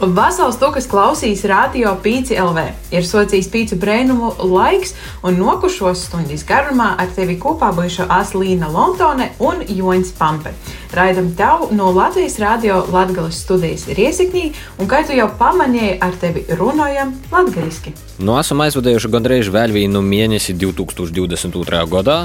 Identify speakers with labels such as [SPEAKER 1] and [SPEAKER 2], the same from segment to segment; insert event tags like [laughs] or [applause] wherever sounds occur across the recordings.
[SPEAKER 1] Vasals to, kas klausīs radio pīci LV, ir socijas pīci brēnumu laiks un nokušos stundas garumā ar tevi kopā bijušo Aslīna Lontone un Joņs Pampe. Raidam tev no Latvijas radio Latgales studijas ir iesakņī, un kā tu jau pamanīji, ar tevi runājam latgaliski.
[SPEAKER 2] Nu, esam aizvadījuši gandrīz vēl vienu mēnesi 2022. gadā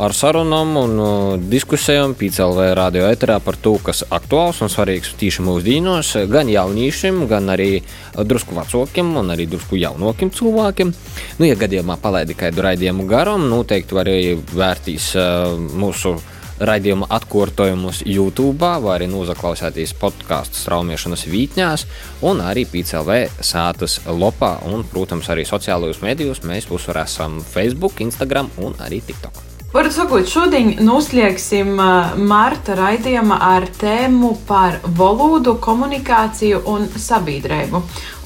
[SPEAKER 2] ar sarunām un uh, diskusijām PCLV radio eterā par to, kas aktuāls un svarīgs tieši mūsdienos, gan jauniešiem, gan arī drusku vecākiem un arī drusku jaunokiem cilvēkiem. Nu, ja gadījumā palaidi kādu raidījumu garam, noteikti arī vērtīs uh, mūsu raidījuma atkārtojumus YouTube, vai arī noklausīties podkāstu straumēšanas vītņās, un arī PCLV sātas lopā, un, protams, arī sociālajos medijos mēs visur esam Facebook, Instagram un arī TikTok.
[SPEAKER 1] Varu sakot, šodien noslēgsim Marta raidījuma ar tēmu par valodu, komunikāciju un sabiedrību.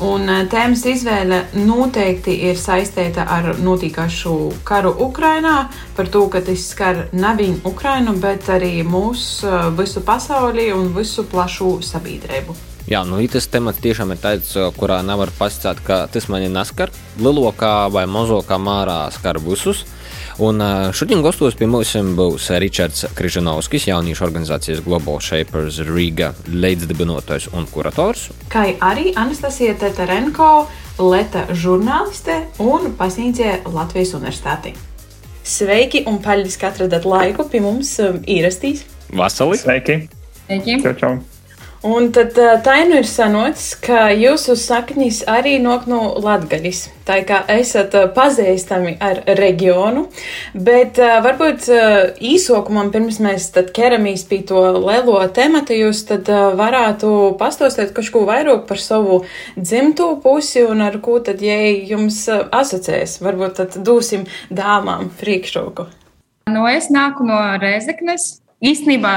[SPEAKER 1] Un tēmas izvēle noteikti ir saistīta ar notīkašu karu Ukrainā, par to, ka tas skar nevienu Ukrainu, bet arī mūsu visu pasauli un visu plašu sabiedrību.
[SPEAKER 2] Jā, nu tas temats tiešām ir tāds, kurā nevar pasakāt, ka tas mani neskar. Lielākā vai mazākā mērā skar visus. Un šodien gastos pie mums būs Ričards Križanovskis, jauniešu organizācijas Global Shapers Riga līdzdibinotājs un kurators.
[SPEAKER 1] Kā arī Anastasija Tetarenko, Leta žurnāliste un pasniedzēja Latvijas universitātī. Sveiki un paldies, ka atradat laiku pie mums ierastīs.
[SPEAKER 2] Vasali!
[SPEAKER 3] Sveiki!
[SPEAKER 4] Sveiki!
[SPEAKER 3] Čau, čau.
[SPEAKER 1] Un tad tā nu ir sanots, ka jūsu saknis arī nok no Latgaļas. Tā kā esat pazīstami ar reģionu, bet varbūt īsokumam pirms mēs tad ķeramies pie to lielo temata, jūs tad varētu pastostēt kaut ko vairāk par savu dzimto pusi un ar ko tad, ja jums asociēs, varbūt tad dosim dāmām priekšroku.
[SPEAKER 4] Nu, es nāku no Rezeknes, Īstenībā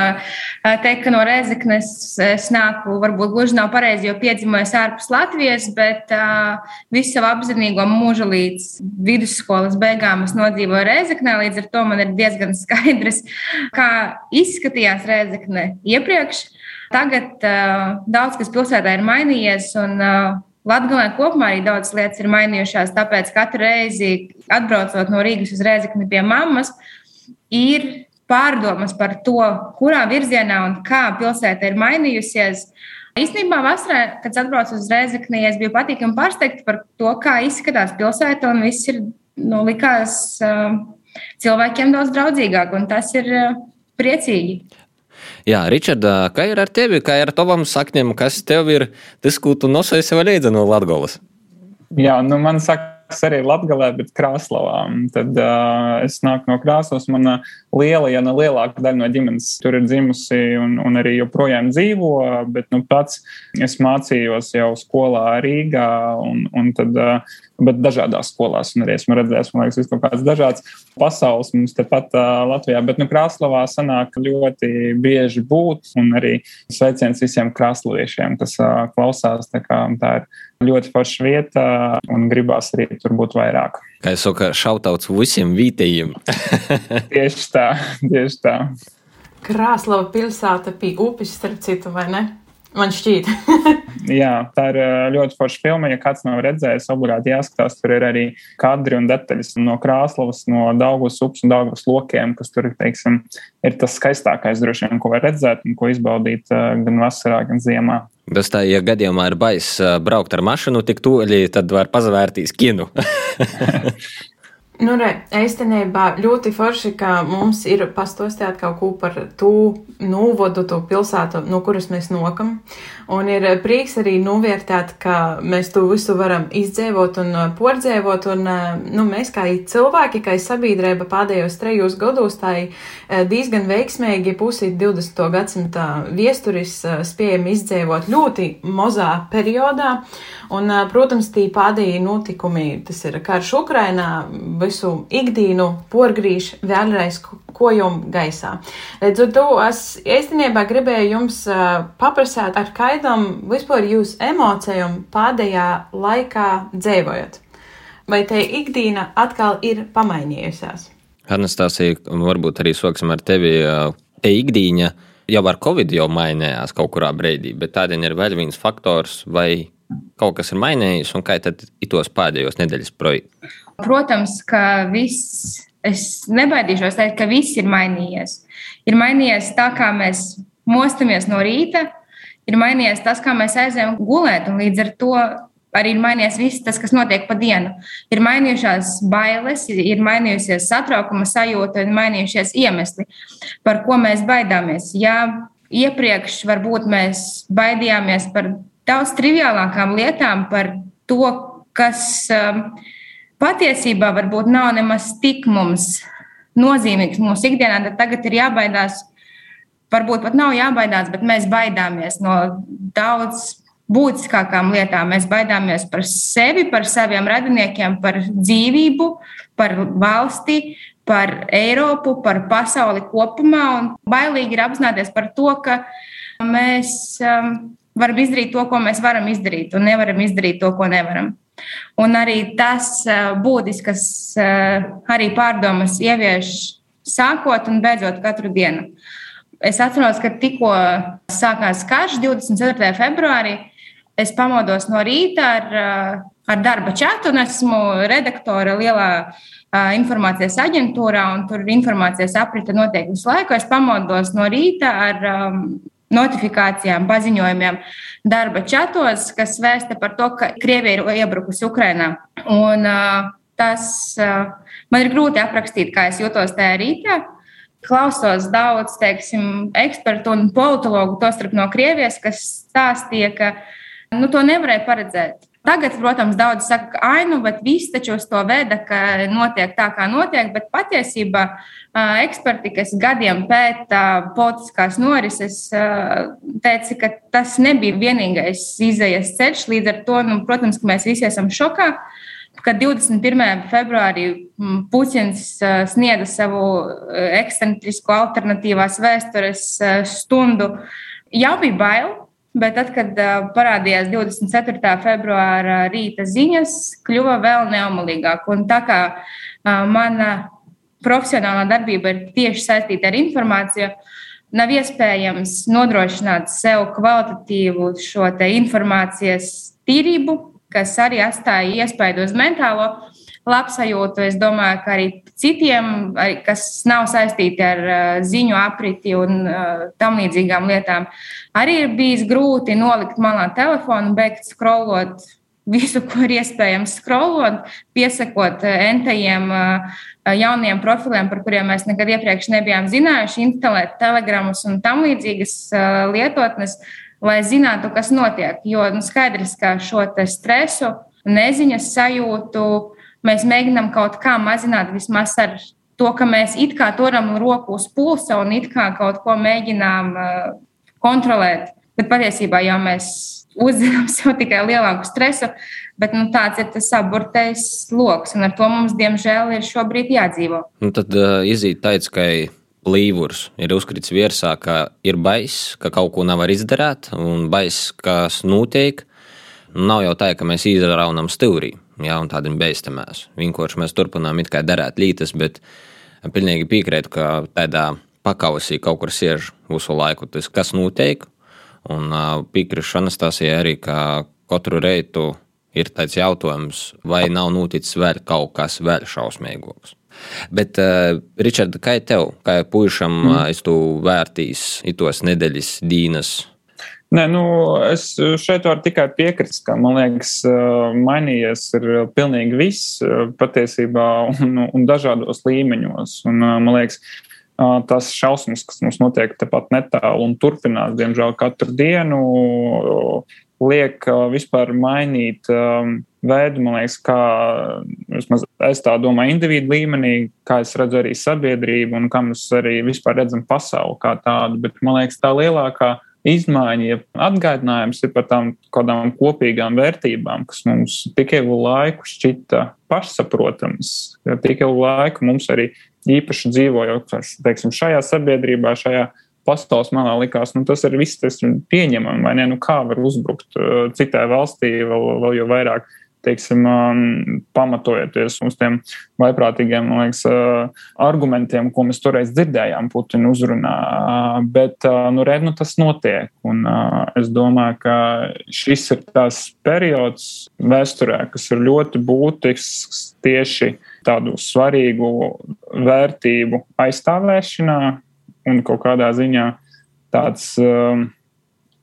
[SPEAKER 4] teikt, ka no Rezeknes es nāku, varbūt gluži nav pareizi, jo piedzimusi ārpus Latvijas, bet uh, visu savu apzinīgo mūžu līdz vidusskolas beigām es nodzīvoju Rezeknē. Līdz ar to man ir diezgan [laughs] skaidrs, kā izskatījās Rezekne iepriekš. Tagad uh, daudz kas pilsētā ir mainījies. Un, uh, Latvijā kopumā arī daudz lietas ir mainījušās, tāpēc katru reizi atbraucot no Rīgas uz Rēzekni pie mammas, ir pārdomas par to, kurā virzienā un kā pilsēta ir mainījusies. Īstenībā vasarā, kad atbraucu uz Rēzekni, es biju patīkami pārsteigta par to, kā izskatās pilsēta, un viss ir, nu, likās uh, cilvēkiem daudz draudzīgāk, un tas ir uh, priecīgi.
[SPEAKER 2] Jā, Ričard, kā ir ar tevi, kā ir ar tavām saknēm, kas tev ir tas, ko tu nosēsi vēl līdzi no Latgolas?
[SPEAKER 3] Jā, nu man saka, arī Latvijā, bet Krāslavā. Tad uh, es nāku no Krāslavas. Mana liela, ja ne lielākā daļa no ģimenes tur ir dzimusi un, un arī joprojām dzīvo, bet nu, pats es mācījos jau skolā Rīgā un, un tad. Uh, bet dažādās skolās. Un arī esmu redzējis, man liekas, kaut kādas dažādas pasaules mums tepat uh, Latvijā. Bet nu, Krasnodarbā sanāk ļoti bieži būt, un arī sveiciens visiem krasnoviešiem, kas uh, klausās. Tā, kā, tā ir ļoti forša vieta, un gribās arī tur būt vairāk.
[SPEAKER 2] Kā jau saka, šautauts visiem vietējiem. [laughs]
[SPEAKER 3] tieši tā, tieši tā.
[SPEAKER 1] Krāslava pilsēta pie upes, starp citu, vai ne? Man šķiet. [laughs]
[SPEAKER 3] Jā, tā ir ļoti forša filma. Ja kāds nav redzējis, obligāti jāskatās. Tur ir arī kadri un detaļas no Krāslavas, no Daugavas upes un Daugavas lokiem, kas tur teiksim, ir tas skaistākais, droši vien, ko var redzēt un ko izbaudīt gan vasarā, gan ziemā.
[SPEAKER 2] Tas tā, ja gadījumā ir baisa braukt ar mašīnu tik tuļi, tad var pazvērtīs kinu. [laughs]
[SPEAKER 1] Nu, re, īstenībā ļoti forši, ka mums ir pastostāt kaut ko par to novodu, to pilsētu, no kuras mēs nokam. Un ir prieks arī novērtēt, ka mēs to visu varam izdzēvot un uh, pordzēvot. Un, uh, nu, mēs kā cilvēki, kā sabiedrība pēdējos trejos gados, tā uh, diezgan veiksmīgi pusi 20. gadsimta viesturis spējam izdzēvot ļoti mazā periodā. Un, protams, tī pēdējie notikumi, tas ir karš Ukrainā, visu ikdienu porgrīž vēlreiz kojum gaisā. Līdz ar to es īstenībā gribēju jums paprasāt, ar kaidam vispār jūs emocijām pēdējā laikā dzīvojat. Vai te ikdiena atkal ir pamainījusies?
[SPEAKER 2] Anastasija, varbūt arī sāksim ar tevi. Te ikdiņa jau ar covid jau mainījās kaut kurā brīdī, bet tādien ir vēl viens faktors, vai kaut kas ir mainījies, un kā tad itos pēdējos nedēļas projektos?
[SPEAKER 4] Protams, ka viss, es nebaidīšos teikt, ka viss ir mainījies. Ir mainījies tā, kā mēs mostamies no rīta, ir mainījies tas, kā mēs aizējām gulēt, un līdz ar to arī ir mainījies viss tas, kas notiek pa dienu. Ir mainījušās bailes, ir mainījusies satraukuma sajūta, ir mainījušies iemesli, par ko mēs baidāmies. Ja iepriekš varbūt mēs baidījāmies par daudz triviālākām lietām, par to, kas um, patiesībā varbūt nav nemaz tik mums nozīmīgs mūsu ikdienā, tad tagad ir jābaidās. Varbūt pat nav jābaidās, bet mēs baidāmies no daudz būtiskākām lietām. Mēs baidāmies par sevi, par saviem radiniekiem, par dzīvību, par valsti, par Eiropu, par pasauli kopumā. Un bailīgi ir apzināties par to, ka mēs um, varam izdarīt to, ko mēs varam izdarīt, un nevaram izdarīt to, ko nevaram. Un arī tas uh, būtiskas uh, arī pārdomas ievieš sākot un beidzot katru dienu. Es atceros, ka tikko sākās karš 24. februārī, Es pamodos no rīta ar, eh, ar darba čatu, un esmu redaktore lielā informācijas aģentūrā, un tur informācijas aprite notiek visu laiku. Es pamodos no rīta ar um, notifikācijām, paziņojumiem darba čatos, kas vēsta par to, ka Krievija ir iebrukusi Ukrainā. Un, uh, tas uh, man ir grūti aprakstīt, kā es jūtos tajā rītā klausos daudz teiksim, ekspertu un politologu, tostarp no Krievijas, kas stāstīja, ka Nu, to nevarēja paredzēt. Tagad, protams, daudz saka, ka ai, nu, bet viss taču uz to veda, ka notiek tā, kā notiek. Bet patiesībā eksperti, kas gadiem pēta politiskās norises, teica, ka tas nebija vienīgais izējas ceļš. Līdz ar to, nu, protams, mēs visi esam šokā. Kad 21. februārī Putins sniedza savu ekscentrisko alternatīvās vēstures stundu, jau bija bail Bet tad, kad parādījās 24. februāra rīta ziņas, kļuva vēl neomalīgāk. Un tā kā mana profesionālā darbība ir tieši saistīta ar informāciju, nav iespējams nodrošināt sev kvalitatīvu šo informācijas tīrību, kas arī atstāja iespaidu uz mentālo labsajūtu. Es domāju, ka arī citiem, kas nav saistīti ar ziņu apriti un tam līdzīgām lietām, arī ir bijis grūti nolikt malā telefonu, beigt scrollot visu, ko ir iespējams scrollot, piesakot entajiem jauniem profiliem, par kuriem mēs nekad iepriekš nebijām zinājuši, instalēt telegramus un tam līdzīgas lietotnes, lai zinātu, kas notiek. Jo nu, skaidrs, ka šo stresu, neziņas sajūtu, mēs mēģinām kaut kā mazināt vismaz ar to, ka mēs it kā turam roku uz pulsa un it kā kaut ko mēģinām uh, kontrolēt. Bet patiesībā jau mēs uzzinām [laughs] sev tikai lielāku stresu, bet nu, tāds ir tas saburtais lokus, un ar to mums, diemžēl, ir šobrīd jādzīvo.
[SPEAKER 2] Nu, tad uh, iziet tāds, ka līvurs ir uzkritis virsā, ka ir baiss, ka kaut ko nevar izdarīt, un baiss, kas notiek. Nav jau tā, ka mēs izraunām stūrī jā, un tādiem beiztamēs. Vienkārši mēs turpinām it kā darīt lītas, bet pilnīgi piekrītu, ka tādā pakausī kaut kur siež visu laiku tas, kas notiek. Un piekrītu Anastasijai arī, ka katru reitu ir tāds jautājums, vai nav noticis vēl kaut kas vēl šausmīgāks. Bet, uh, Ričard, kā tev, kā puišam, mm. es tu vērtīs itos nedēļas dīnas
[SPEAKER 3] Nē, nu, es šeit varu tikai piekrist, ka man liekas, mainījies ir pilnīgi viss patiesībā un, un dažādos līmeņos. Un, man liekas, tas šausmas, kas mums notiek tepat netālu un turpinās, diemžēl, katru dienu, liek vispār mainīt veidu, man liekas, kā vismaz es tā domāju, individu līmenī, kā es redzu arī sabiedrību un kā mēs arī vispār redzam pasauli kā tādu. Bet man liekas, tā lielākā izmaiņa, ja atgādinājums ir par tām kādām kopīgām vērtībām, kas mums tik ilgu laiku šķita pašsaprotams, ka tik ilgu laiku mums arī īpaši dzīvojot teiksim, šajā sabiedrībā, šajā pasaules malā, likās, nu, tas ir viss tas pieņemami, vai ne? Nu, kā var uzbrukt uh, citai valstī, vēl, vēl jau vairāk teiksim, pamatojoties uz tiem vaiprātīgiem liekas, argumentiem, ko mēs toreiz dzirdējām Putina uzrunā. Bet nu, red, nu, tas notiek. Un, es domāju, ka šis ir tas periods vēsturē, kas ir ļoti būtisks tieši tādu svarīgu vērtību aizstāvēšanā un kaut kādā ziņā tāds. Um,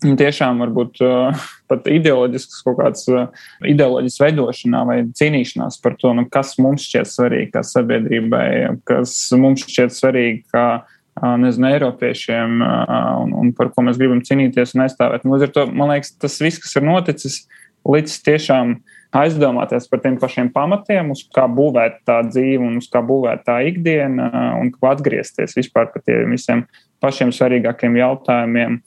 [SPEAKER 3] tiešām varbūt uh, pat ideoloģisks kaut kāds uh, ideoloģisks veidošanā vai cīnīšanās par to, nu, kas mums šķiet svarīgi kā sabiedrībai, kas mums šķiet svarīgi kā uh, nezinu, Eiropiešiem un, un par ko mēs gribam cīnīties un aizstāvēt. Nu, līdz ar to, man liekas, tas viss, kas ir noticis, līdz tiešām aizdomāties par tiem pašiem pamatiem, uz kā būvēt tā dzīve un uz kā būvēt tā ikdiena un kā atgriezties vispār par tiem visiem pašiem svarīgākiem jautājumiem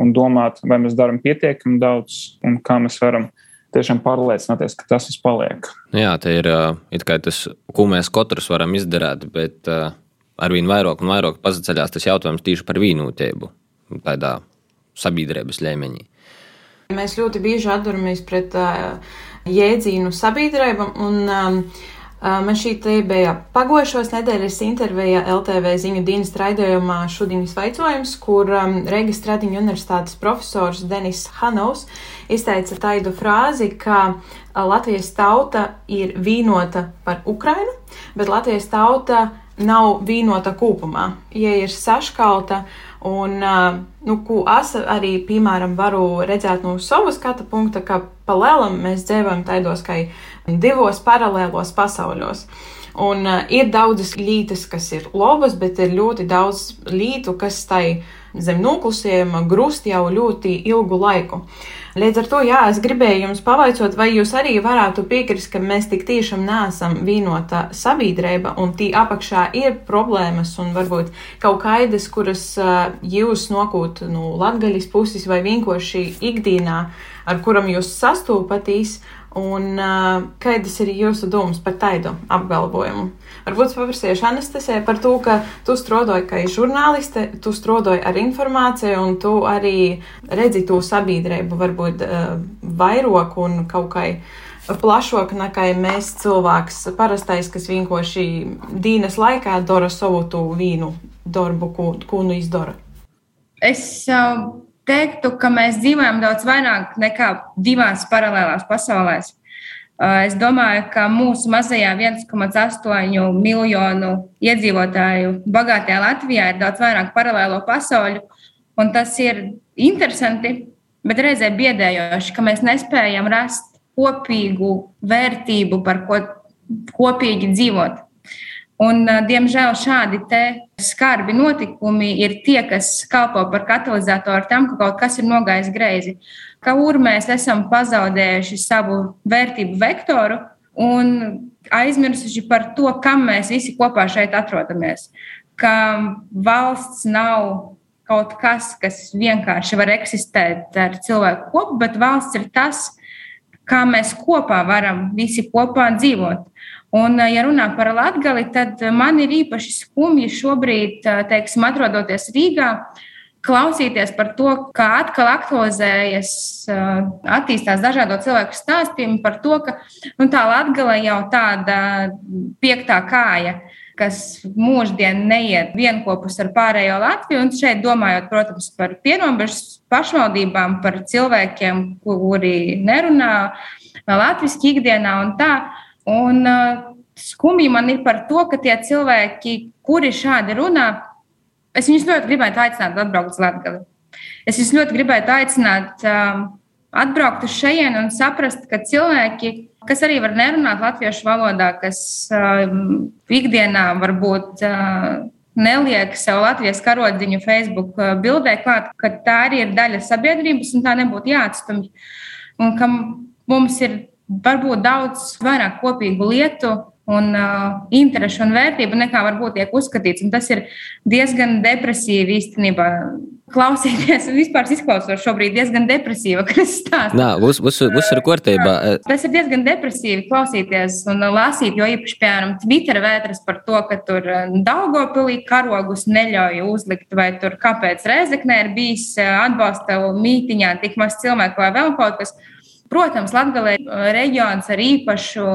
[SPEAKER 3] un domāt, vai mēs darām pietiekami daudz un kā mēs varam tiešām pārliecināties, ka tas viss paliek.
[SPEAKER 2] Jā, tā ir tas, ko mēs katrs varam izdarīt, bet arvien vairāk un vairāk paceļās tas jautājums tieši par vienotību tādā sabiedrības līmenī.
[SPEAKER 1] Mēs ļoti bieži atduramies pret uh, jēdzienu sabiedrība, un um, Man šī te bija pagošos nedēļas intervija LTV ziņu dienas raidījumā Šudienas vaicojums, kur um, Reigas Stradiņu universitātes profesors Denis Hanovs izteica taidu frāzi, ka Latvijas tauta ir vīnota par Ukrainu, bet Latvijas tauta nav vīnota kopumā. Ja ir saškalta un, nu, ko es arī, piemēram, varu redzēt no savas skata punkta, ka pa lielam mēs dzīvojam taidos, ka divos paralēlos pasauļos. Un uh, ir daudzas lītas, kas ir labas, bet ir ļoti daudz lītu, kas tai zem noklusējuma grūst jau ļoti ilgu laiku. Līdz ar to, jā, es gribēju jums pavaicot, vai jūs arī varētu piekrist, ka mēs tik tiešām neesam vienota sabiedrība un tī apakšā ir problēmas un varbūt kaut kaidas, kuras uh, jūs nokūt no nu, latgaļas puses vai vienkārši ikdienā, ar kuram jūs sastopatīs, Un uh, kādas ir jūsu domas par taidu apgalvojumu? Varbūt paprasīšu Anastasē par to, ka tu strādāji kā žurnāliste, tu strādāji ar informāciju un tu arī redzi to sabiedrību varbūt uh, vairāk un kaut kā plašāk nekā mēs cilvēks parastais, kas vienkārši dīnes laikā dara savu to vīnu darbu, ko, ko nu izdara.
[SPEAKER 4] Es uh, teiktu, ka mēs dzīvojam daudz vairāk nekā divās paralēlās pasaulēs. Uh, es domāju, ka mūsu mazajā 1,8 miljonu iedzīvotāju bagātajā Latvijā ir daudz vairāk paralēlo pasauļu, tas ir interesanti, bet reizē biedējoši, ka mēs nespējam rast kopīgu vērtību, par ko kopīgi dzīvot. Un, diemžēl šādi skarbi notikumi ir tie, kas kalpo par katalizatoru tam, ka kaut kas ir nogājis greizi. Kur mēs esam pazaudējuši savu vērtību vektoru un aizmirsuši par to, kam mēs visi kopā šeit atrodamies. Ka valsts nav kaut kas, kas vienkārši var eksistēt ar cilvēku kopu, bet valsts ir tas, kā mēs kopā varam visi kopā dzīvot. Un, ja runā par latgali, tad man ir īpaši skumji šobrīd, teiksim, atrodoties Rīgā, klausīties par to, kā atkal aktualizējas, attīstās dažādo cilvēku stāstījumi par to, ka nu, tā latgala jau tāda piektā kāja kas mūždien neiet vienopus ar pārējo Latviju. Un šeit domājot, protams, par pierobežas pašvaldībām, par cilvēkiem, kuri nerunā latviešu ikdienā un tā. Un uh, skumji man ir par to, ka tie cilvēki, kuri šādi runā, es viņus ļoti gribētu aicināt atbraukt uz Latviju. Es viņus ļoti gribētu aicināt um, atbraukt uz šejienu un saprast, ka cilvēki, kas arī var nerunāt latviešu valodā, kas um, ikdienā varbūt uh, neliek sev Latvijas karodziņu Facebook bildē klāt, ka tā arī ir daļa sabiedrības un tā nebūtu jāatstumj. Un ka mums ir varbūt daudz vairāk kopīgu lietu un uh, interešu un vērtību nekā varbūt tiek uzskatīts. Un tas ir diezgan depresīvi īstenībā. Klausīties, [laughs] vispār izklausās šobrīd diezgan depresīva.
[SPEAKER 2] Nā, būs, būs, būs ar kārtībā.
[SPEAKER 4] Tas ir diezgan depresīvi klausīties un lasīt, jo īpaši, piemēram, Twitter vētras par to, ka tur Daugopilī karogus neļauj uzlikt, vai tur kāpēc Rezeknē ir bijis atbalsta mītiņā tik maz cilvēku vai vēl kaut kas. Protams, Latvijas reģions ar īpašu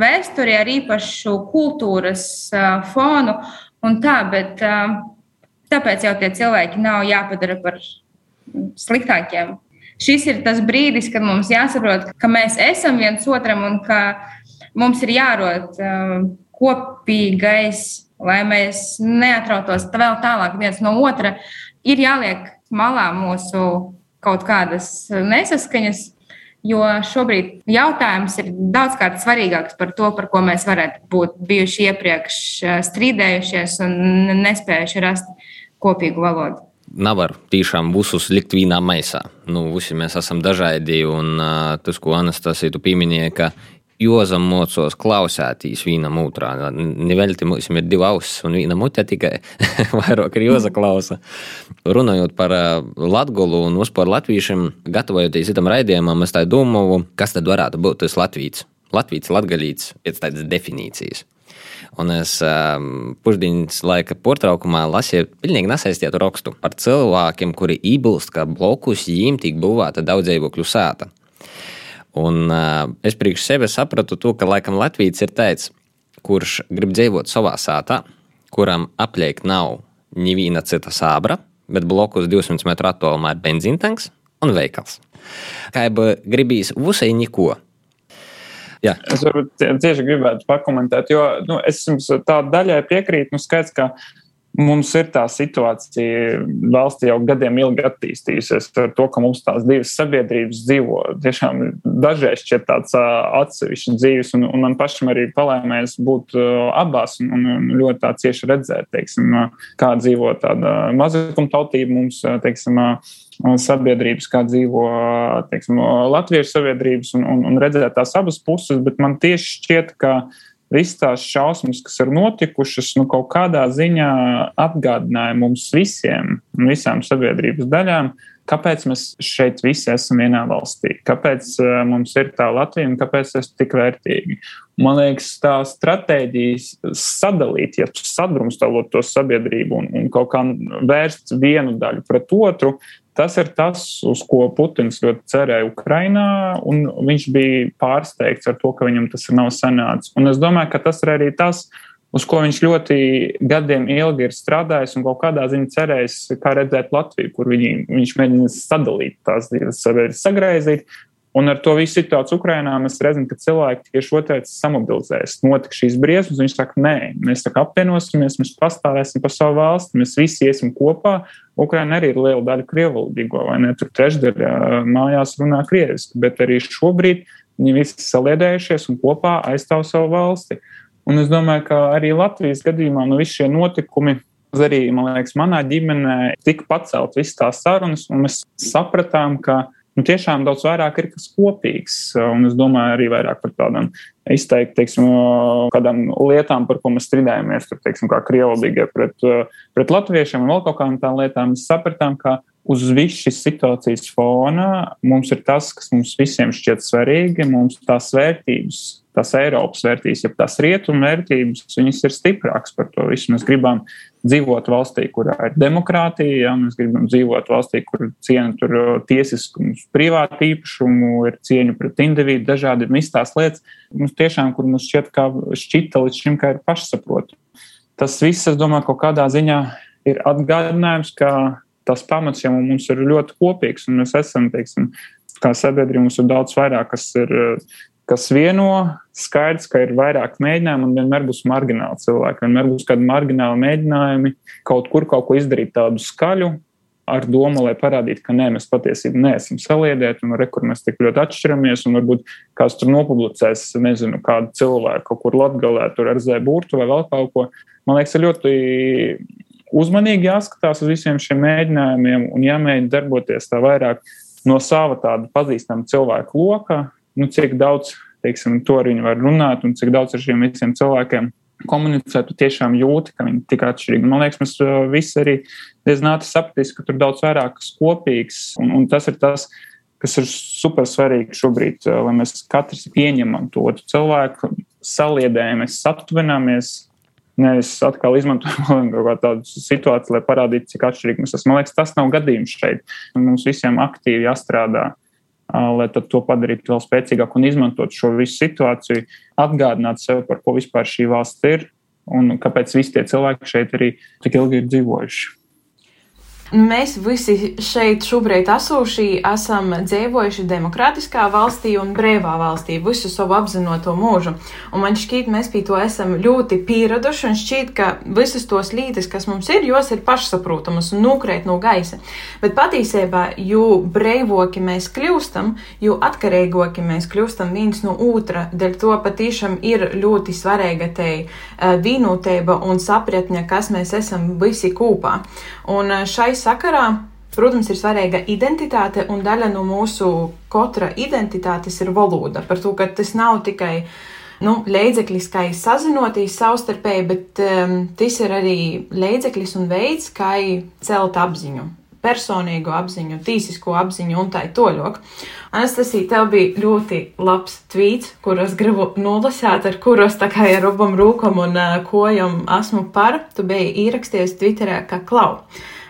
[SPEAKER 4] vēsturi, ar īpašu kultūras fonu un tā, bet tāpēc jau tie cilvēki nav jāpadara par sliktākiem. Šis ir tas brīdis, kad mums jāsaprot, ka mēs esam viens otram un ka mums ir jārod kopīgais, lai mēs neatrautos vēl tālāk viens no otra. Ir jāliek malā mūsu kaut kādas nesaskaņas, Jo šobrīd jautājums ir daudzkārt svarīgāks par to, par ko mēs varētu būt bijuši iepriekš eh, strīdējušies un nespējuši rast kopīgu valodu.
[SPEAKER 2] Nevar tiešām visus likt vienā maisā. Nu, visi mēs esam dažādi, un uh, tas, ko Anastasija pieminēja, ka Jozam mocos klausētīs vienam otrā. Nevelti mums ir divi ausis un viena mute tikai [laughs] vairāk ir Joza klausa. Runājot par latgolu un vispār latviešiem, gatavojoties itam raidījumam, es tā domāju, kas tad varētu būt tas latvīts. Latvijas latgalīts pēc tādas definīcijas. Un es um, pusdienas laika portraukumā lasīju pilnīgi nesaistītu rakstu par cilvēkiem, kuri iebilst, ka blokus jīm tiek būvēta daudzdzīvokļu sēta. Un uh, es priekš sevis sapratu to, ka laikam Latvijas ir teicis, kurš grib dzīvot savā sātā, kuram apliek nav neviena cita sābra, bet blokus 200 metru attālumā ir benzīntanks un veikals. Kā jau gribīs, visai neko.
[SPEAKER 3] Jā. Es varbūt tieši gribētu pakomentēt, jo nu, es jums tā daļai piekrītu. Nu, skaidrs, ka Mums ir tā situācija valstī jau gadiem ilgi attīstījusies ar to, ka mums tās divas sabiedrības dzīvo. Tiešām dažreiz šķiet tāds atsevišķs dzīves, un, un man pašam arī palēmēs būt abās un, un ļoti tā cieši redzēt, teiksim, kā dzīvo tāda mazakumtautība mums, teiksim, sabiedrības, kā dzīvo teiksim, latviešu sabiedrības, un, un, un redzēt tās abas puses, bet man tieši šķiet, ka visas tās šausmas, kas ir notikušas, nu, kaut kādā ziņā atgādināja mums visiem, visām sabiedrības daļām, kāpēc mēs šeit visi esam vienā valstī, kāpēc uh, mums ir tā Latvija un kāpēc tas ir tik vērtīgi. Man liekas, tā stratēģija sadalīt, ja sadrumstalot to sabiedrību un, un kaut kā vērst vienu daļu pret otru, Tas ir tas, uz ko Putins ļoti cerēja Ukrainā, un viņš bija pārsteigts ar to, ka viņam tas nav sanācis. Un es domāju, ka tas ir arī tas, uz ko viņš ļoti gadiem ilgi ir strādājis un kaut kādā ziņā cerējis, kā redzēt Latviju, kur viņi, viņš mēģina sadalīt tās divas sabiedrības, sagraizīt. Un ar to visu situāciju Ukrajinā mēs redzam, ka cilvēki tieši otrādi samobilizējas. Notika šīs briesmas, viņš saka, nē, mēs apvienosimies, mēs pastāvēsim par savu valsti, mēs visi iesim kopā. Ukraina arī ir liela daļa krievalodīgo, vai ne? Tur trešdaļa mājās runā krieviski, bet arī šobrīd viņi visi saliedējušies un kopā aizstāv savu valsti. Un es domāju, ka arī Latvijas gadījumā nu, visi šie notikumi arī, man liekas, manā ģimenē tika pacelt visas tās sarunas, un mēs sapratām, ka nu, tiešām daudz vairāk ir kas kopīgs. Un es domāju arī vairāk par tādām izteikti, teiksim, kādām lietām, par ko mēs strīdējāmies, tur, teiksim, kā krievaldīgie pret, pret latviešiem un vēl kaut kādām tām lietām. Mēs sapratām, ka uz visas šīs situācijas fona mums ir tas, kas mums visiem šķiet svarīgi, mums tās vērtības tās Eiropas vērtības, ja tās rietumu vērtības, viņas ir stiprākas par to visu. Mēs gribam dzīvot valstī, kurā ir demokrātija, ja mēs gribam dzīvot valstī, kur ciena tur tiesiskumu, privātu īpašumu, ir cieņa pret individu, dažādi visas tās lietas, mums tiešām, kur mums šķiet, ka šķita līdz šim, ka ir pašsaprotami. Tas viss, es domāju, kaut kādā ziņā ir atgādinājums, ka tas pamats jau mums ir ļoti kopīgs, un mēs esam, teiksim, kā sabiedrība, mums ir daudz vairāk, kas ir kas vieno, skaidrs, ka ir vairāk mēģinājumu un vienmēr būs margināli cilvēki. Vienmēr būs kādi margināli mēģinājumi kaut kur kaut ko izdarīt tādu skaļu, ar domu, lai parādītu, ka nē, mēs patiesībā neesam saliedēti, un re, kur mēs tik ļoti atšķiramies, un varbūt kāds tur nopublicēs, nezinu, kādu cilvēku kaut kur latgalē, tur ar zēbu burtu vai vēl kaut ko. Man liekas, ir ļoti uzmanīgi jāskatās uz visiem šiem mēģinājumiem un jāmēģina darboties tā vairāk no sava tāda pazīstama cilvēka loka, nu, cik daudz teiksim, to viņi var runāt un cik daudz ar šiem visiem cilvēkiem komunicēt, tu tiešām jūti, ka viņi ir tik atšķirīgi. Man liekas, mēs uh, visi arī diezgan ātri sapratīs, ka tur daudz vairāk kas kopīgs, un, un tas ir tas, kas ir super svarīgi šobrīd, uh, lai mēs katrs pieņemam to otru cilvēku, saliedējamies, satuvināmies, nevis atkal izmantojam [laughs] kaut kādu situāciju, lai parādītu, cik atšķirīgi mēs esam. Man liekas, tas nav gadījums šeit. Mums visiem aktīvi jāstrādā lai to padarītu vēl spēcīgāku un izmantot šo visu situāciju, atgādināt sev, par ko vispār šī valsts ir un kāpēc visi tie cilvēki šeit arī tik ilgi ir dzīvojuši.
[SPEAKER 1] Mēs visi šeit šobrīd esoši esam dzīvojuši demokrātiskā valstī un brīvā valstī visu savu apzināto mūžu. Un man šķiet, mēs pie to esam ļoti pieraduši un šķiet, ka visas tos lītas, kas mums ir, jos ir pašsaprotamas un nukrēt no gaisa. Bet patiesībā, jo brīvoki mēs kļūstam, jo atkarīgoki mēs kļūstam viens no otra, dēļ to patiešām ir ļoti svarīga te eh, vienotība un sapratne, kas mēs esam visi kopā. Un eh, šai sakarā, protams, ir svarīga identitāte, un daļa no mūsu katra identitātes ir valoda. Par to, ka tas nav tikai nu, līdzeklis, kā sazinoties savstarpēji, bet um, tas ir arī līdzeklis un veids, kā celt apziņu. Personīgo apziņu, tīsisko apziņu un tā toļok. Anastasija, tev bija ļoti labs tvīts, kurus gribu nolasīt, ar kuros tā kā ar abam rūkam un uh, kojam esmu par. Tu biji ierakstījies Twitterē kā klau.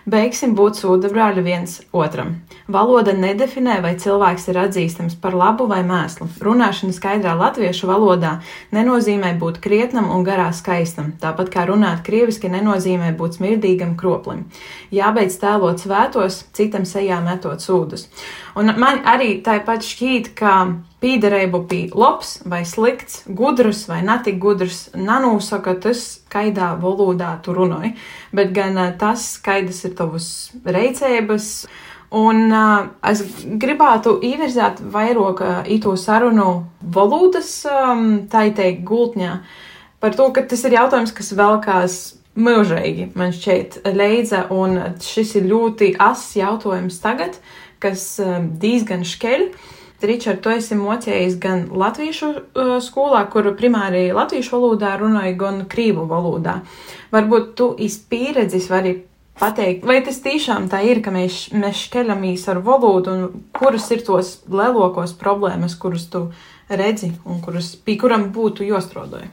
[SPEAKER 1] Beigsim būt sūdabrāļi viens otram. Valoda nedefinē, vai cilvēks ir atzīstams par labu vai mēslu. Runāšana skaidrā latviešu valodā nenozīmē būt krietnam un garā skaistam, tāpat kā runāt krieviski nenozīmē būt smirdīgam kroplim. Jābeidz tēlot svētos, citam sejā metot sūdus. Un man arī tāpat šķīt, ka pīderību bija labs vai slikts, gudrs vai netik gudrs, nanūsaka tas, kaidā valodā tu runāji, bet gan tas, kaidas ir tavas reicības. Un uh, es gribētu ievirzīt vairāk uh, īto sarunu valodas, um, tā teikt, gultņā, par to, ka tas ir jautājums, kas velkās mūžīgi, man šķiet, leidza, un šis ir ļoti ass jautājums tagad, kas um, diezgan škeļ. Uh, Ričard, tu esi mocējis gan latviešu uh, skolā, kur primāri latviešu valodā runāja, gan krīvu valodā. Varbūt tu izpieredzis vari pateikt, vai tas tiešām tā ir, ka mēs, mēs šķeļamies ar valodu un kuras ir tos lielākos problēmas, kuras tu redzi un kuras, pie kuram būtu jostrodoja?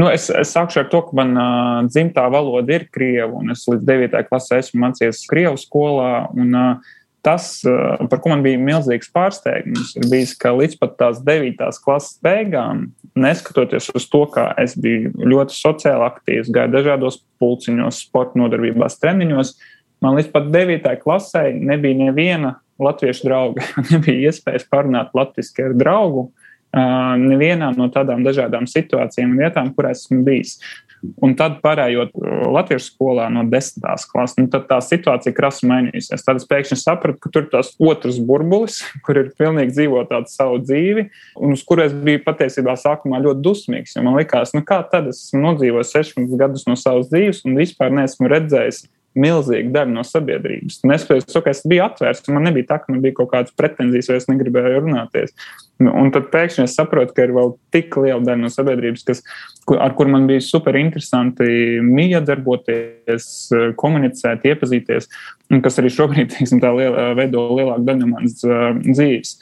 [SPEAKER 3] Nu, es, es sākšu ar to, ka man uh, dzimtā valoda ir krievu, un es līdz 9. klasē esmu mācījies krievu skolā. Un, uh, tas, eh, par ko man bija milzīgs pārsteigums, ir bijis, ka līdz pat tās 9. klases beigām, neskatoties uz to, ka es biju ļoti sociāli aktīvs, gāju dažādos pulciņos, sporta nodarbībās, treniņos, man līdz pat 9. klasē nebija neviena latviešu drauga. [laughs] nebija iespējas parunāt latviešu ar draugu. Nevienā no tādām dažādām situācijām un vietām, kur esmu bijis. Un tad, pārējot latviešu skolā no desmitās klases, nu, tad tā situācija krasi mainījusies. Tad es pēkšņi sapratu, ka tur ir tas otrs burbulis, [laughs] kur ir pilnīgi dzīvot tādu savu dzīvi, un uz kuru es biju patiesībā sākumā ļoti dusmīgs. Man liekas, nu kā tad es esmu nodzīvojis 16 gadus no savas dzīves un vispār neesmu redzējis milzīga daļa no sabiedrības. Neskatoties to, ka es biju atvērts, man nebija tā, ka man bija kaut kādas pretenzijas, vai es negribēju runāties. Un tad pēkšņi es saprotu, ka ir vēl tik liela daļa no sabiedrības, kas, ar kur man bija super interesanti miedarboties, komunicēt, iepazīties, un kas arī šobrīd [laughs] teiksim, liela, veido lielāku daļu no manas uh, dzīves.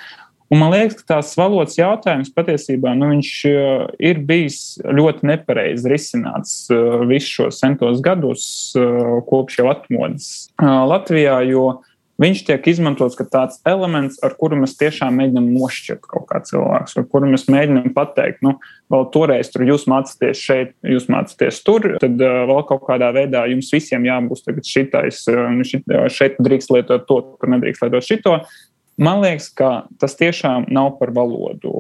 [SPEAKER 3] Un man liekas, ka tās valodas jautājums patiesībā nu, uh, ir bijis ļoti nepareizi risināts uh, visus šos centos gadus, uh, kopš jau atmodas Latvijā. Viņš tiek izmantots kā tāds elements, ar kuru mēs tiešām mēģinām nošķirt kaut kā cilvēku, ar kuru mēs mēģinām pateikt, nu, vēl toreiz tur jūs mācāties šeit, jūs mācāties tur, tad uh, vēl kaut kādā veidā jums visiem jābūt šitais, uh, šit, šeit drīkst lietot to, tur nedrīkst lietot šito. Man liekas, ka tas tiešām nav par valodu.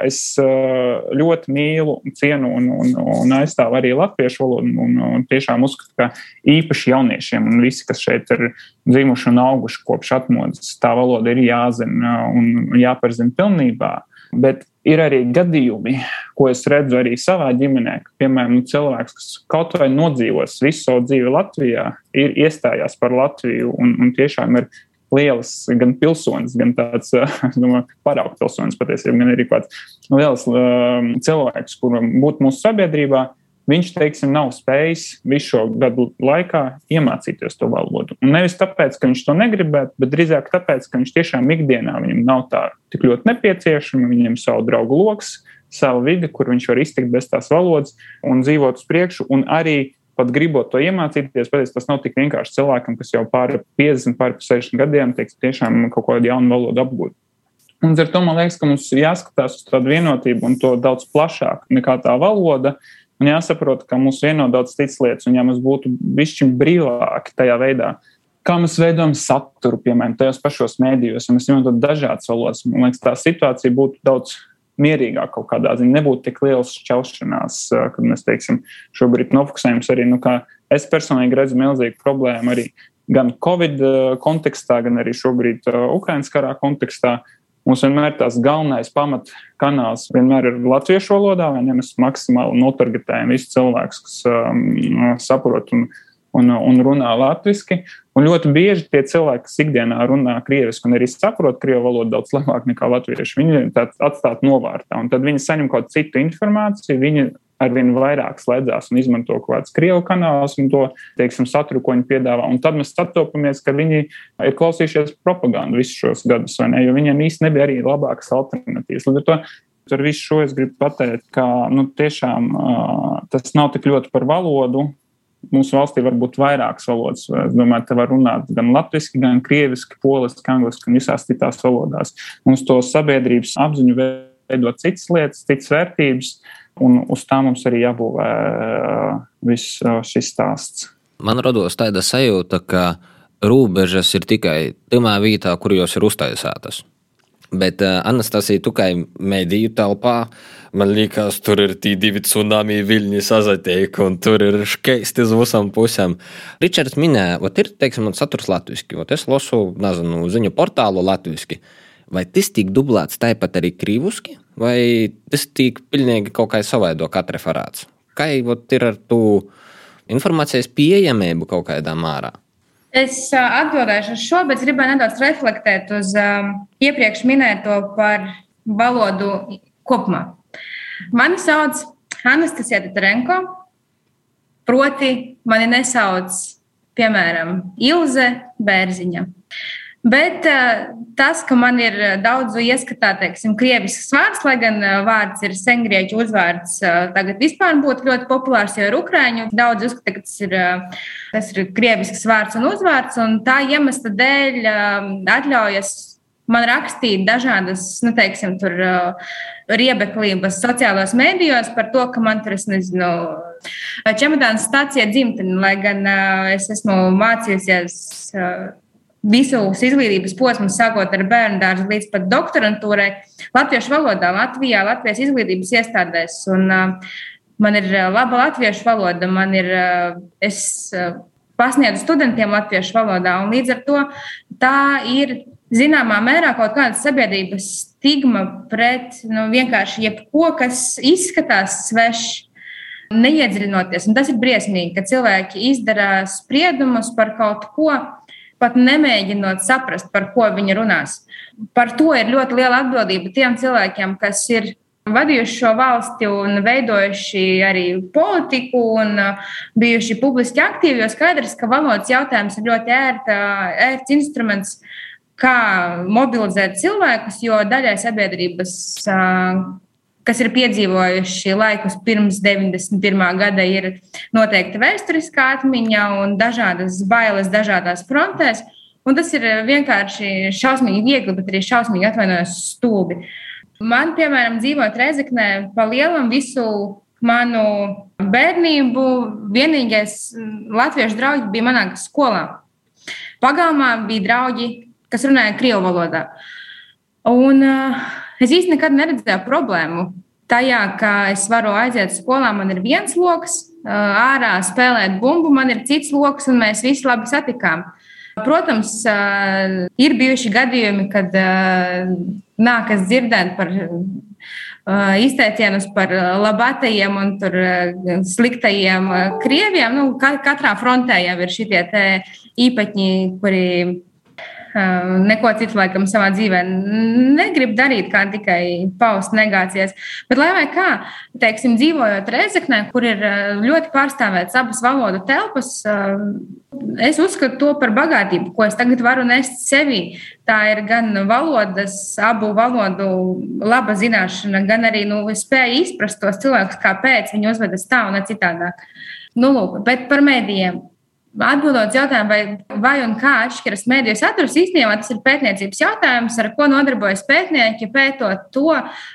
[SPEAKER 3] Es ļoti mīlu, cienu un, un, un aizstāvu arī latviešu valodu. Un, un tiešām uzskatu, ka īpaši jauniešiem un visi, kas šeit ir dzimuši un auguši kopš atmodas, tā valoda ir jāzina un jāpārzina pilnībā. Bet ir arī gadījumi, ko es redzu arī savā ģimenē, ka, piemēram, cilvēks, kas kaut vai nodzīvos visu savu dzīvi Latvijā, ir iestājās par Latviju un, un tiešām ir lielas gan pilsonis, gan tāds [laughs] paraugu pilsonis patiesībā, gan arī kāds liels um, cilvēks, kuram būtu mūsu sabiedrībā. Viņš, teiksim, nav spējis visu šo gadu laikā iemācīties to valodu. Un nevis tāpēc, ka viņš to negribētu, bet drīzāk tāpēc, ka viņš tiešām ikdienā viņam nav tā tik ļoti nepieciešama, viņam savu draugu lokus, savu vidi, kur viņš var iztikt bez tās valodas un dzīvot uz priekšu, un arī pat gribot to iemācīties, patiesībā tas nav tik vienkārši cilvēkam, kas jau pāri 50, pāri 60 gadiem, teiks, tiešām kaut kādu jaunu valodu apgūt. Un ar to man liekas, ka mums jāskatās uz tādu vienotību un to daudz plašāk nekā tā valoda. Un jāsaprot, ka mums vieno daudz citas lietas, un ja mums būtu bišķi brīvāki tajā veidā, kā mēs veidojam saturu, piemēram, tajos pašos mēdījos, un mēs izmantojam dažādas valodas, man liekas, tā situācija būtu daudz mierīgāk kaut kādā ziņā. Nebūtu tik liels šķelšanās, kad mēs, teiksim, šobrīd nofokusējamies arī, nu, kā es personīgi redzu milzīgu problēmu arī gan Covid kontekstā, gan arī šobrīd Ukraiņas karā kontekstā. Mums vienmēr tās galvenais pamatkanāls vienmēr ir latviešu valodā, vai ne? Mēs maksimāli notargetējam visus cilvēkus, kas um, saprot un, un, un runā latviešu. Un ļoti bieži tie cilvēki, kas ikdienā runā krieviski un arī saprot krievu valodu daudz labāk nekā latvieši, viņi atstāt novārtā. Un tad viņi saņem kaut citu informāciju, viņi arvien vairāk slēdzās un izmanto kaut kādas krievu kanālus un to teiksim, saturu, ko viņi piedāvā. Un tad mēs sastopamies, ka viņi ir klausījušies propagandu visus šos gadus, ne, jo viņiem īstenībā nebija arī labākas alternatīvas. Līdz ar to ar visu šo es gribu pateikt, ka nu, tiešām uh, tas nav tik ļoti par valodu. Mūsu valstī var būt vairākas valodas. Es domāju, te var runāt gan latviešu, gan krieviski, poliski, angliski un visās citās valodās. Mums to sabiedrības apziņu veidot citas lietas, citas vērtības. Uh, Un uz tā mums arī jābūvē viss šis stāsts.
[SPEAKER 2] Man radās tāda sajūta, ka robežas ir tikai tajā vietā, kur jos ir uztaisītas. Bet uh, Anastasija, tu kā mediju telpā, man liekas, tur ir tie divi tsunami viļņi sazatiek, un tur ir skaisti uz visām pusēm. Ričards minēja, ka ir, teiksim, saturs latviešu, un es lasu, nezinu, ziņu portālu latviešu. Vai tas tiek dublēts tāpat arī krīvuski? vai tas tiek pilnīgi kaut kā savaido katra referāts? Kā ir ar to informācijas pieejamību kaut kādā mārā?
[SPEAKER 4] Es atbildēšu uz šo, bet gribēju nedaudz reflektēt uz um, iepriekš minēto par valodu kopumā. Mani sauc Anastasija Tarenko, proti, mani nesauc, piemēram, Ilze Bērziņa. Bet uh, tas, ka man ir eh, daudz ieskatā, teiksim, krievisks vārds, lai gan uh, vārds ir sengrieķu uzvārds, uh, tagad vispār būtu ļoti populārs, jo ir ukrāņu. Daudz uzskata, ka tas ir, tas ir krievisks vārds un uzvārds, un tā iemesla dēļ atļaujas man rakstīt dažādas, nu, teiksim, tur uh, riebeklības sociālajos mēdījos par to, ka man tur, es nezinu, čemodāns stācija dzimtene, lai gan uh, es esmu mācījusies. Uh, visus izglītības posmus, sākot ar bērnu dārzu līdz pat doktorantūrai, latviešu valodā, Latvijā, Latvijas izglītības iestādēs. Un, uh, man ir laba latviešu valoda, man ir, uh, es uh, pasniedzu studentiem latviešu valodā, un līdz ar to tā ir zināmā mērā kaut kāda sabiedrības stigma pret nu, vienkārši jebko, kas izskatās svešs. Neiedziļinoties, un tas ir briesmīgi, ka cilvēki izdara spriedumus par kaut ko, pat nemēģinot saprast, par ko viņi runās. Par to ir ļoti liela atbildība tiem cilvēkiem, kas ir vadījuši šo valsti un veidojuši arī politiku un uh, bijuši publiski aktīvi. Jo skaidrs, ka valodas jautājums ir ļoti ērta, ērts instruments, kā mobilizēt cilvēkus, jo daļai sabiedrības kas ir piedzīvojuši laikus pirms 91. gada, ir noteikti vēsturiskā atmiņa un dažādas bailes dažādās frontēs. Un tas ir vienkārši šausmīgi viegli, bet arī šausmīgi atvainojos stulbi. Man, piemēram, dzīvot Rezeknē, pa lielam visu manu bērnību, vienīgais latviešu draugi bija manā skolā. Pagalmā bija draugi, kas runāja krievu valodā. Un uh, Es īstenībā nekad neredzēju problēmu tajā, ka es varu aiziet skolā, man ir viens lokus, ārā spēlēt bumbu, man ir cits lokus, un mēs visi labi satikām. Protams, ir bijuši gadījumi, kad nākas dzirdēt par izteicienus par labatajiem un sliktajiem krieviem. Nu, katrā frontē jau ir šie īpaņi, kuri neko citu, laikam, savā dzīvē negrib darīt, kā tikai paust negācijas. Bet, lai vai kā, teiksim, dzīvojot Reizeknē, kur ir ļoti pārstāvētas abas valodu telpas, es uzskatu to par bagātību, ko es tagad varu nest sevī. Tā ir gan valodas, abu valodu laba zināšana, gan arī nu, spēja izprast tos cilvēkus, kāpēc viņi uzvedas tā un ne citādāk. Nu, lūk, bet par mēdījiem. Atbildot jautājumu, vai, vai un kā atšķiras mediju saturs, īstenībā tas ir pētniecības jautājums, ar ko nodarbojas pētnieki, pētot to,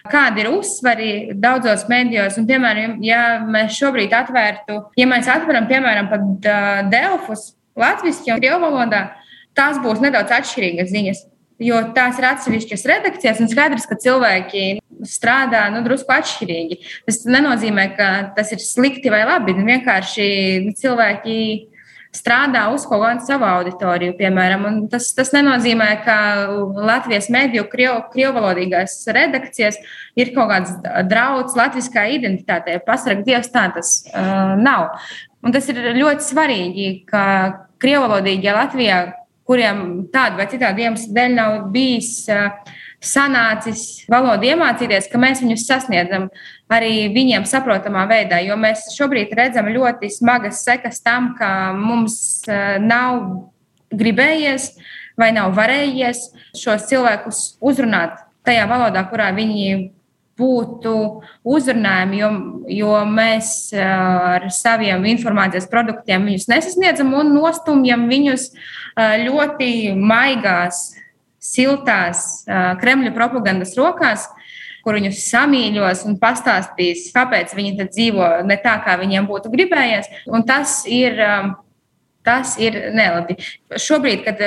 [SPEAKER 4] kādi ir uzsvari daudzos medijos. Un, piemēram, ja mēs šobrīd atvērtu, ja mēs atveram, piemēram, pat uh, Delfus latviešu un krievu valodā, tās būs nedaudz atšķirīgas ziņas. Jo tās ir atsevišķas redakcijas, un skaidrs, ka cilvēki strādā nu, drusku atšķirīgi. Tas nenozīmē, ka tas ir slikti vai labi. Vienkārši cilvēki strādā uz kaut kādu savu auditoriju, piemēram. Un tas, tas nenozīmē, ka Latvijas mediju krievvalodīgās redakcijas ir kaut kāds draudz latviskā identitātei. Pasarg Dievs, tā tas uh, nav. Un tas ir ļoti svarīgi, ka krievvalodīgie Latvijā, kuriem tādu vai citādu iemeslu dēļ nav bijis uh, sanācis valodu iemācīties, ka mēs viņus sasniedzam arī viņiem saprotamā veidā. Jo mēs šobrīd redzam ļoti smagas sekas tam, ka mums eh, nav gribējies vai nav varējies šos cilvēkus uzrunāt tajā valodā, kurā viņi būtu uzrunājumi, jo, jo mēs eh, ar saviem informācijas produktiem viņus nesasniedzam un nostumjam viņus eh, ļoti maigās siltās Kremļa propagandas rokās, kur viņus samīļos un pastāstīs, kāpēc viņi dzīvo ne tā, kā viņiem būtu gribējies. Un tas ir, tas ir nelabi. Šobrīd, kad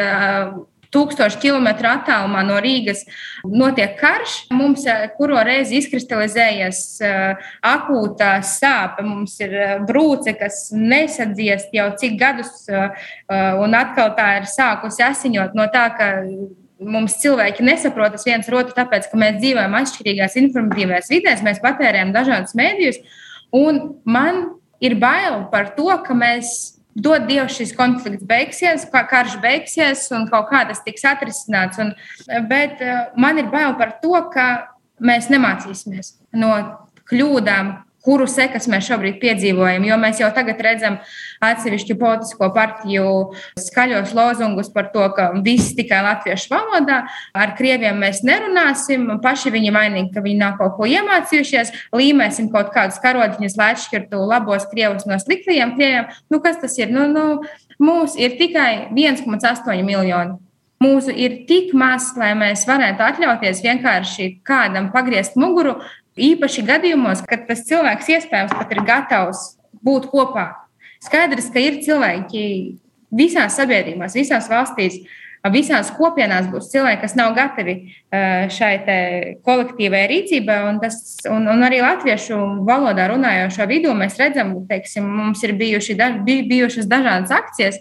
[SPEAKER 4] tūkstoši kilometru attālumā no Rīgas notiek karš. Mums, kuru reizi izkristalizējas akūtā sāpe, mums ir brūce, kas nesadziest jau cik gadus, un atkal tā ir sākusi asiņot no tā, ka mums cilvēki nesaprotas viens otru, tāpēc, ka mēs dzīvojam atšķirīgās informatīvās vidēs, mēs patērējam dažādus mēdījus. Un man ir bail par to, ka mēs dod Dievs šis konflikts beigsies, karš beigsies un kaut kā tas tiks atrisināts. Un, bet eh, man ir bail par to, ka mēs nemācīsimies no kļūdām, kuru sekas mēs šobrīd piedzīvojam. Jo mēs jau tagad redzam atsevišķu politisko partiju skaļos lozungus par to, ka viss tikai latviešu valodā, ar krieviem mēs nerunāsim, paši viņi vainīgi, ka viņi nav kaut ko iemācījušies, līmēsim kaut kādus karodziņus, lai atšķirtu labos krievus no sliktajiem krieviem. Nu, kas tas ir? Nu, nu, mūs ir tikai 1,8 miljoni. Mūsu ir tik maz, lai mēs varētu atļauties vienkārši kādam pagriezt muguru, Īpaši gadījumos, kad tas cilvēks iespējams pat ir gatavs būt kopā. Skaidrs, ka ir cilvēki visās sabiedrībās, visās valstīs, visās kopienās būs cilvēki, kas nav gatavi eh, šai kolektīvai rīcībai. Un, tas, un, un arī latviešu valodā runājošo vidū mēs redzam, ka mums ir bijuši, bijušas dažādas akcijas,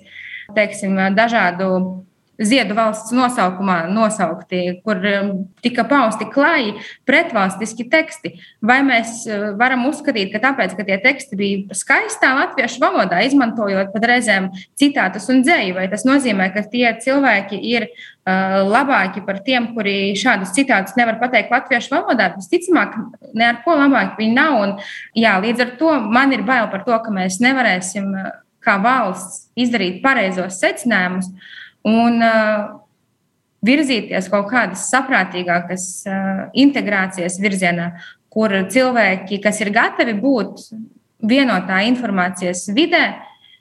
[SPEAKER 4] teiksim, dažādu Ziedu valsts nosaukumā nosaukti, kur um, tika pausti klāji pretvalstiski teksti. Vai mēs uh, varam uzskatīt, ka tāpēc, ka tie teksti bija skaistā latviešu valodā, izmantojot pat reizēm citātus un dzēju, vai tas nozīmē, ka tie cilvēki ir uh, labāki par tiem, kuri šādus citātus nevar pateikt latviešu valodā? Visticamāk, ne ar ko labāk viņi nav. Un, jā, līdz ar to man ir bail par to, ka mēs nevarēsim uh, kā valsts izdarīt pareizos secinājumus un virzīties kaut kādas saprātīgākas integrācijas virzienā, kur cilvēki, kas ir gatavi būt vienotā informācijas vidē,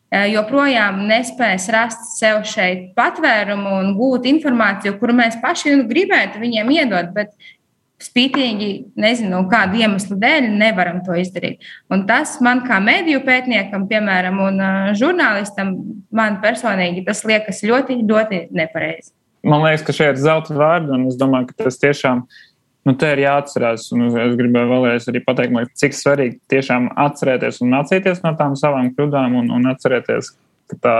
[SPEAKER 4] joprojām nespēs rast sev šeit patvērumu un gūt informāciju, kuru mēs paši gribētu viņiem iedot, bet spītīgi, nezinu, kādu iemeslu dēļ nevaram to izdarīt. Un tas man kā mediju pētniekam, piemēram, un žurnālistam, man personīgi tas liekas ļoti, ļoti nepareizi.
[SPEAKER 3] Man liekas, ka šie ir zelta vārdi, un es domāju, ka tas tiešām nu, ir jāatcerās. Un es gribēju vēlreiz arī pateikt, cik svarīgi tiešām atcerēties un mācīties no tām savām kļūdām un, un atcerēties, ka tā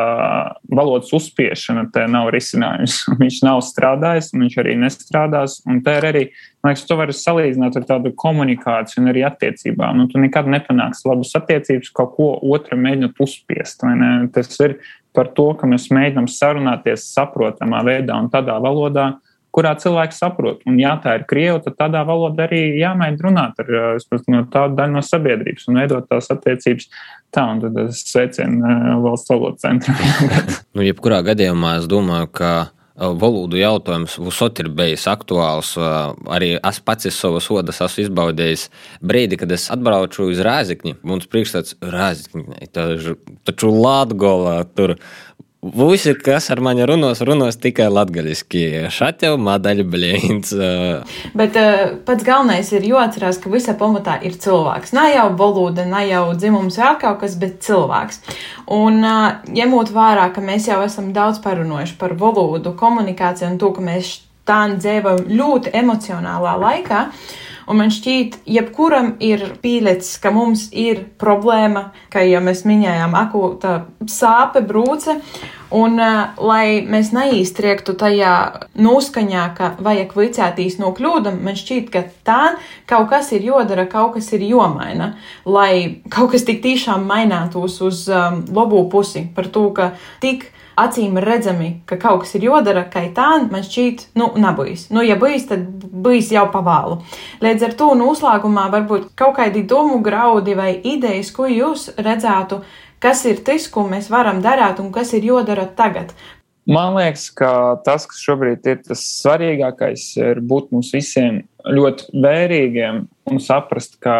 [SPEAKER 3] valodas uzspiešana te nav risinājums. [laughs] Viņš nav strādājis, un viņš arī nestrādās. Un te ir arī, man liekas, to var salīdzināt ar tādu komunikāciju un arī attiecībām. Nu, tu nekad nepanāksi labas attiecības, kaut ko otru mēģinot uzspiest. Tas ir par to, ka mēs mēģinām sarunāties saprotamā veidā un tādā valodā, kurā cilvēks saprot. Un, ja tā ir krieva, tad tādā valodā arī jāmēģina runāt ar protams, no tādu daļu no sabiedrības un veidot tās attiecības. Tā, un tad es sveicienu valsts valodas centru. [laughs]
[SPEAKER 2] nu, jebkurā gadījumā es domāju, ka valodu jautājums visot ir bijis aktuāls. Arī es pats esmu savas sodas esmu izbaudījis brīdi, kad es atbraucu uz Rāzikni. Mums priekšstats Rāzikni, taču Latgolā tur Visi, kas ar mani runos, runos tikai latviešu. Šādi jau modeļi blīns.
[SPEAKER 1] Bet uh, pats galvenais ir jāatcerās, ka visā pamatā ir cilvēks. Ne jau valoda, ne jau dzimums vai kaut kas, bet cilvēks. Un uh, ņemot vērā, ka mēs jau esam daudz parunājuši par valodu, komunikāciju un to, ka mēs tā dzīvojam ļoti emocionālā laikā. Un man šķiet, jebkuram ir pīlēts, ka mums ir problēma, ka, ja mēs minējām akūta sāpe, brūce, un lai mēs neīstriektu tajā noskaņā, ka vajag vicētīs no kļūdam, man šķiet, ka tā kaut kas ir jodara, kaut kas ir jomaina, lai kaut kas tik tiešām mainētos uz um, labo pusi par to, ka tik acīm redzami, ka kaut kas ir jodara, ka tā man šķiet, nu, nebūs. Nu, ja būs, tad būs jau pavālu. Līdz ar to noslēgumā varbūt kaut kādi domu graudi vai idejas, ko jūs redzētu, kas ir tas, ko mēs varam darīt un kas ir jodara tagad.
[SPEAKER 3] Man liekas, ka tas, kas šobrīd ir tas svarīgākais, ir būt mums visiem ļoti vērīgiem un saprast, ka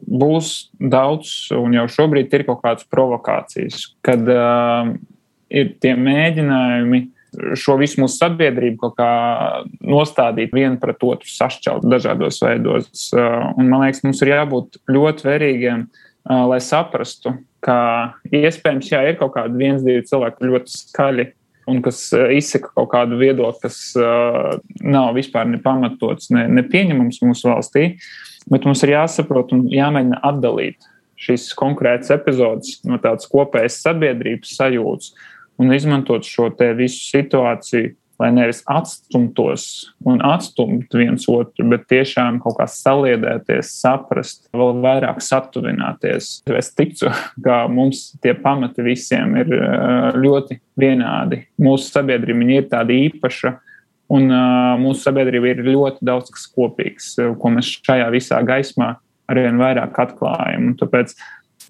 [SPEAKER 3] būs daudz, un jau šobrīd ir kaut kādas provokācijas, kad uh, ir tie mēģinājumi šo visu mūsu sabiedrību kaut kā nostādīt vienu pret otru, sašķelt dažādos veidos. Un man liekas, mums ir jābūt ļoti vērīgiem, lai saprastu, ka iespējams, jā, ir kaut kādi viens, divi cilvēki ļoti skaļi un kas izsaka kaut kādu viedokli, kas nav vispār nepamatots, ne, nepieņemams mūsu valstī. Bet mums ir jāsaprot un jāmēģina atdalīt šīs konkrētas epizodes no tādas kopējas sabiedrības sajūtas un izmantot šo visu situāciju, lai nevis atstumtos un atstumtu viens otru, bet tiešām kaut kā saliedēties, saprast, vēl vairāk satuvināties. Es ticu, ka mums tie pamati visiem ir eh, ļoti vienādi. Mūsu sabiedrība ir tāda īpaša. Un uh, mūsu sabiedrība ir ļoti daudz kas kopīgs, ko mēs šajā visā gaismā arvien vairāk atklājam. Un tāpēc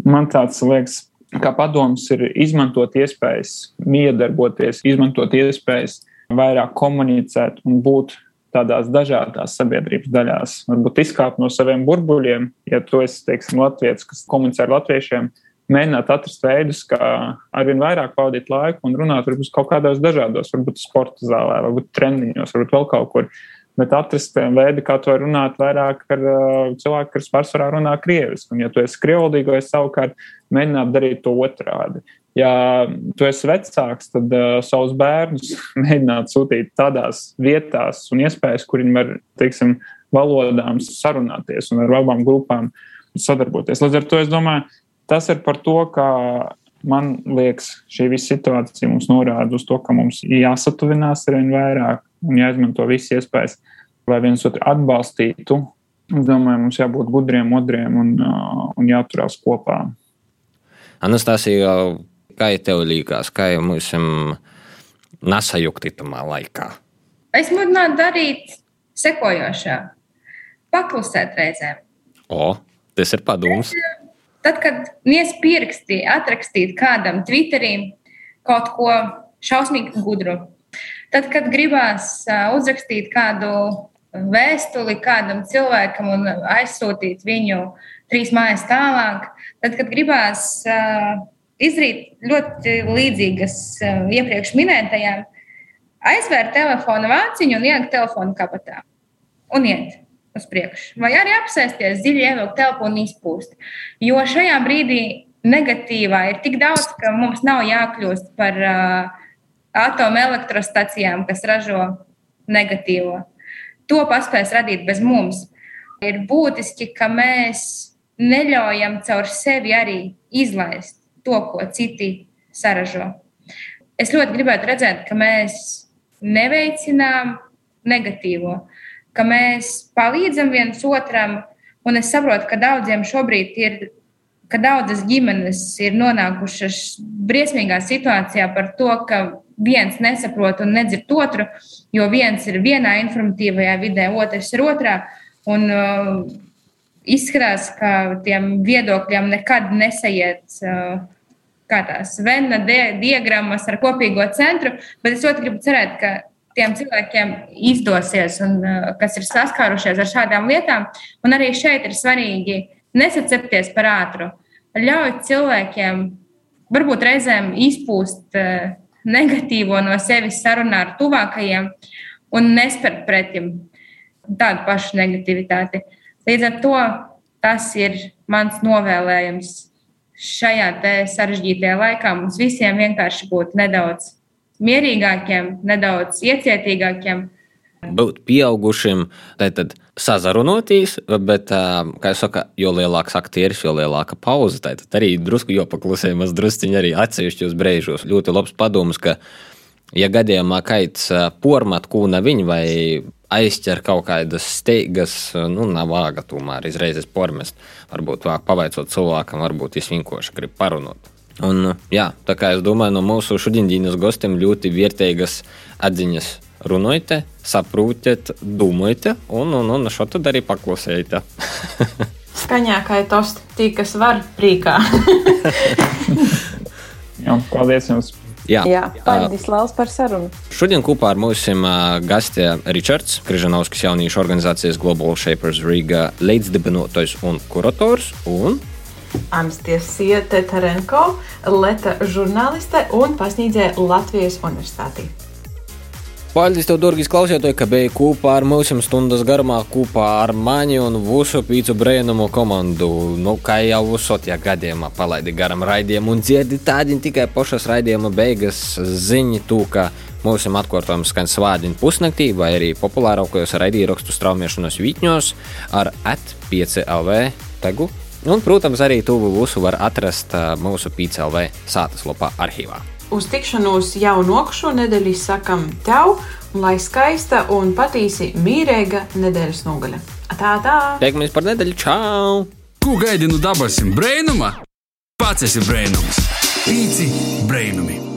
[SPEAKER 3] man tāds liekas, kā padoms ir izmantot iespējas, miedarboties, izmantot iespējas vairāk komunicēt un būt tādās dažādās sabiedrības daļās. Varbūt izkāpt no saviem burbuļiem, ja tu esi, teiksim, latviečs, kas komunicē ar latviešiem, mēģināt atrast veidus, kā arvien vairāk pavadīt laiku un runāt varbūt kaut kādos dažādos, varbūt sporta zālē, varbūt treniņos, varbūt vēl kaut kur bet atrast veidu, kā to runāt vairāk ar uh, cilvēku, kas pārsvarā runā krieviski. Un, ja tu esi krievlīgais, savukārt mēģināt darīt to otrādi. Ja tu esi vecāks, tad uh, savus bērnus [laughs] mēģināt sūtīt tādās vietās un iespējas, kur viņi var, teiksim, valodām sarunāties un ar abām grupām sadarboties. Līdz ar to es domāju, tas ir par to, ka man liekas, šī visa situācija mums norāda uz to, ka mums jāsatuvinās ar vien vairāk un jāizmanto visas iespējas, lai viens otru atbalstītu. Es domāju, mums jābūt gudriem, modriem un, uh, un jāturās kopā.
[SPEAKER 2] Anastasija, kā tev liekas, kā mums nesajukti tamā laikā?
[SPEAKER 4] Es mudinātu darīt sekojošā, paklusēt reizēm.
[SPEAKER 2] O, tas ir padoms.
[SPEAKER 4] Tad, kad nies pierakstīt, atrakstīt kādam Twitterī kaut ko šausmīgi gudru, Tad, kad gribās uzrakstīt kādu vēstuli kādam cilvēkam un aizsūtīt viņu trīs mājas tālāk, tad, kad gribās izdarīt ļoti līdzīgas iepriekš minētajām, aizvērt telefona vāciņu un ielikt telefonu kabatā un iet uz priekšu. Vai arī apsēsties dziļi, ievilkt telpu un izpūst. Jo šajā brīdī negatīvā ir tik daudz, ka mums nav jākļūst par uh, atomelektrostacijām, kas ražo negatīvo. To paspēs radīt bez mums. Ir būtiski, ka mēs neļaujam caur sevi arī izlaist to, ko citi saražo. Es ļoti gribētu redzēt, ka mēs neveicinām negatīvo, ka mēs palīdzam viens otram. Un es saprotu, ka daudziem šobrīd ir, ka daudzas ģimenes ir nonākušas briesmīgā situācijā par to, ka viens nesaprot un nedzird otru, jo viens ir vienā informatīvajā vidē, otrs ir otrā. Un, uh, izskatās, ka tiem viedokļiem nekad nesaiet uh, kā tās Venna di diagrammas ar kopīgo centru, bet es ļoti gribu cerēt, ka tiem cilvēkiem izdosies un kas ir saskārušies ar šādām lietām. Un arī šeit ir svarīgi nesacepties par ātru. Ļauj cilvēkiem varbūt reizēm izpūst negatīvo no sevis sarunā ar tuvākajiem un nespērt pretim tādu pašu negativitāti. Līdz ar to tas ir mans novēlējums šajā sarežģītajā laikā. Mums visiem vienkārši būt nedaudz mierīgākiem, nedaudz iecietīgākiem.
[SPEAKER 2] Būt pieaugušiem, tad sazarunoties, bet, kā jau saka, jo lielāks aktieris, jo lielāka pauze. Tad arī drusku jopaklusē, maz drusciņi arī atsevišķos brīžos. Ļoti labs padoms, ka, ja gadījumā kaits pormat kūna viņa vai aizķer kaut kādas steigas, nu, nav vāga tomēr izreizes pormest. Varbūt vāk pavaicot cilvēkam, varbūt viņš vienkārši grib parunot. Un, jā, tā kā es domāju, no mūsu šodienas gostiem ļoti vērtīgas atziņas runājot, saprotiet, domājiet, un, un, un šo tad arī paklausējiet. [laughs]
[SPEAKER 1] Skaņākai tosti, tī, kas var prīkā. [laughs] [laughs]
[SPEAKER 3] jā, paldies jums!
[SPEAKER 1] Jā, Jā paldies Lēls par sarunu.
[SPEAKER 2] Šodien kopā ar mums ir gastē Ričards Križanovskis jauniešu organizācijas Global Shapers Riga līdzdibinotais un kurators. Un
[SPEAKER 1] Amstiesie Tetarenko, Leta žurnāliste un pasniedzēja Latvijas universitātī.
[SPEAKER 2] Paldies, tev, Dārgis, klausītāji, ka biji kopā ar mums stundas garumā, kopā ar mani un visu pīcu brēnumu komandu. Nu, kā jau ja gadījumā palaidi garam raidījumu un dzirdi tādi tikai pašas raidījuma beigas ziņi tū, ka mūsu atkārtojums skan svādiņu pusnaktī vai arī populārākajos raidījumos straumēšanos vītņos ar at5LV tegu. Un, protams, arī tuvu visu var atrast mūsu PCLV sātas lapā arhīvā
[SPEAKER 1] uz tikšanos jau nokšo nedēļu sakam tev, lai skaista un patīsi mīrēga nedēļas nogaļa. Tā, tā!
[SPEAKER 2] Teikamies par nedēļu, čau!
[SPEAKER 5] Ko gaidi no dabasim brēnuma? Pats esi brēnums! Pīci brēnumi!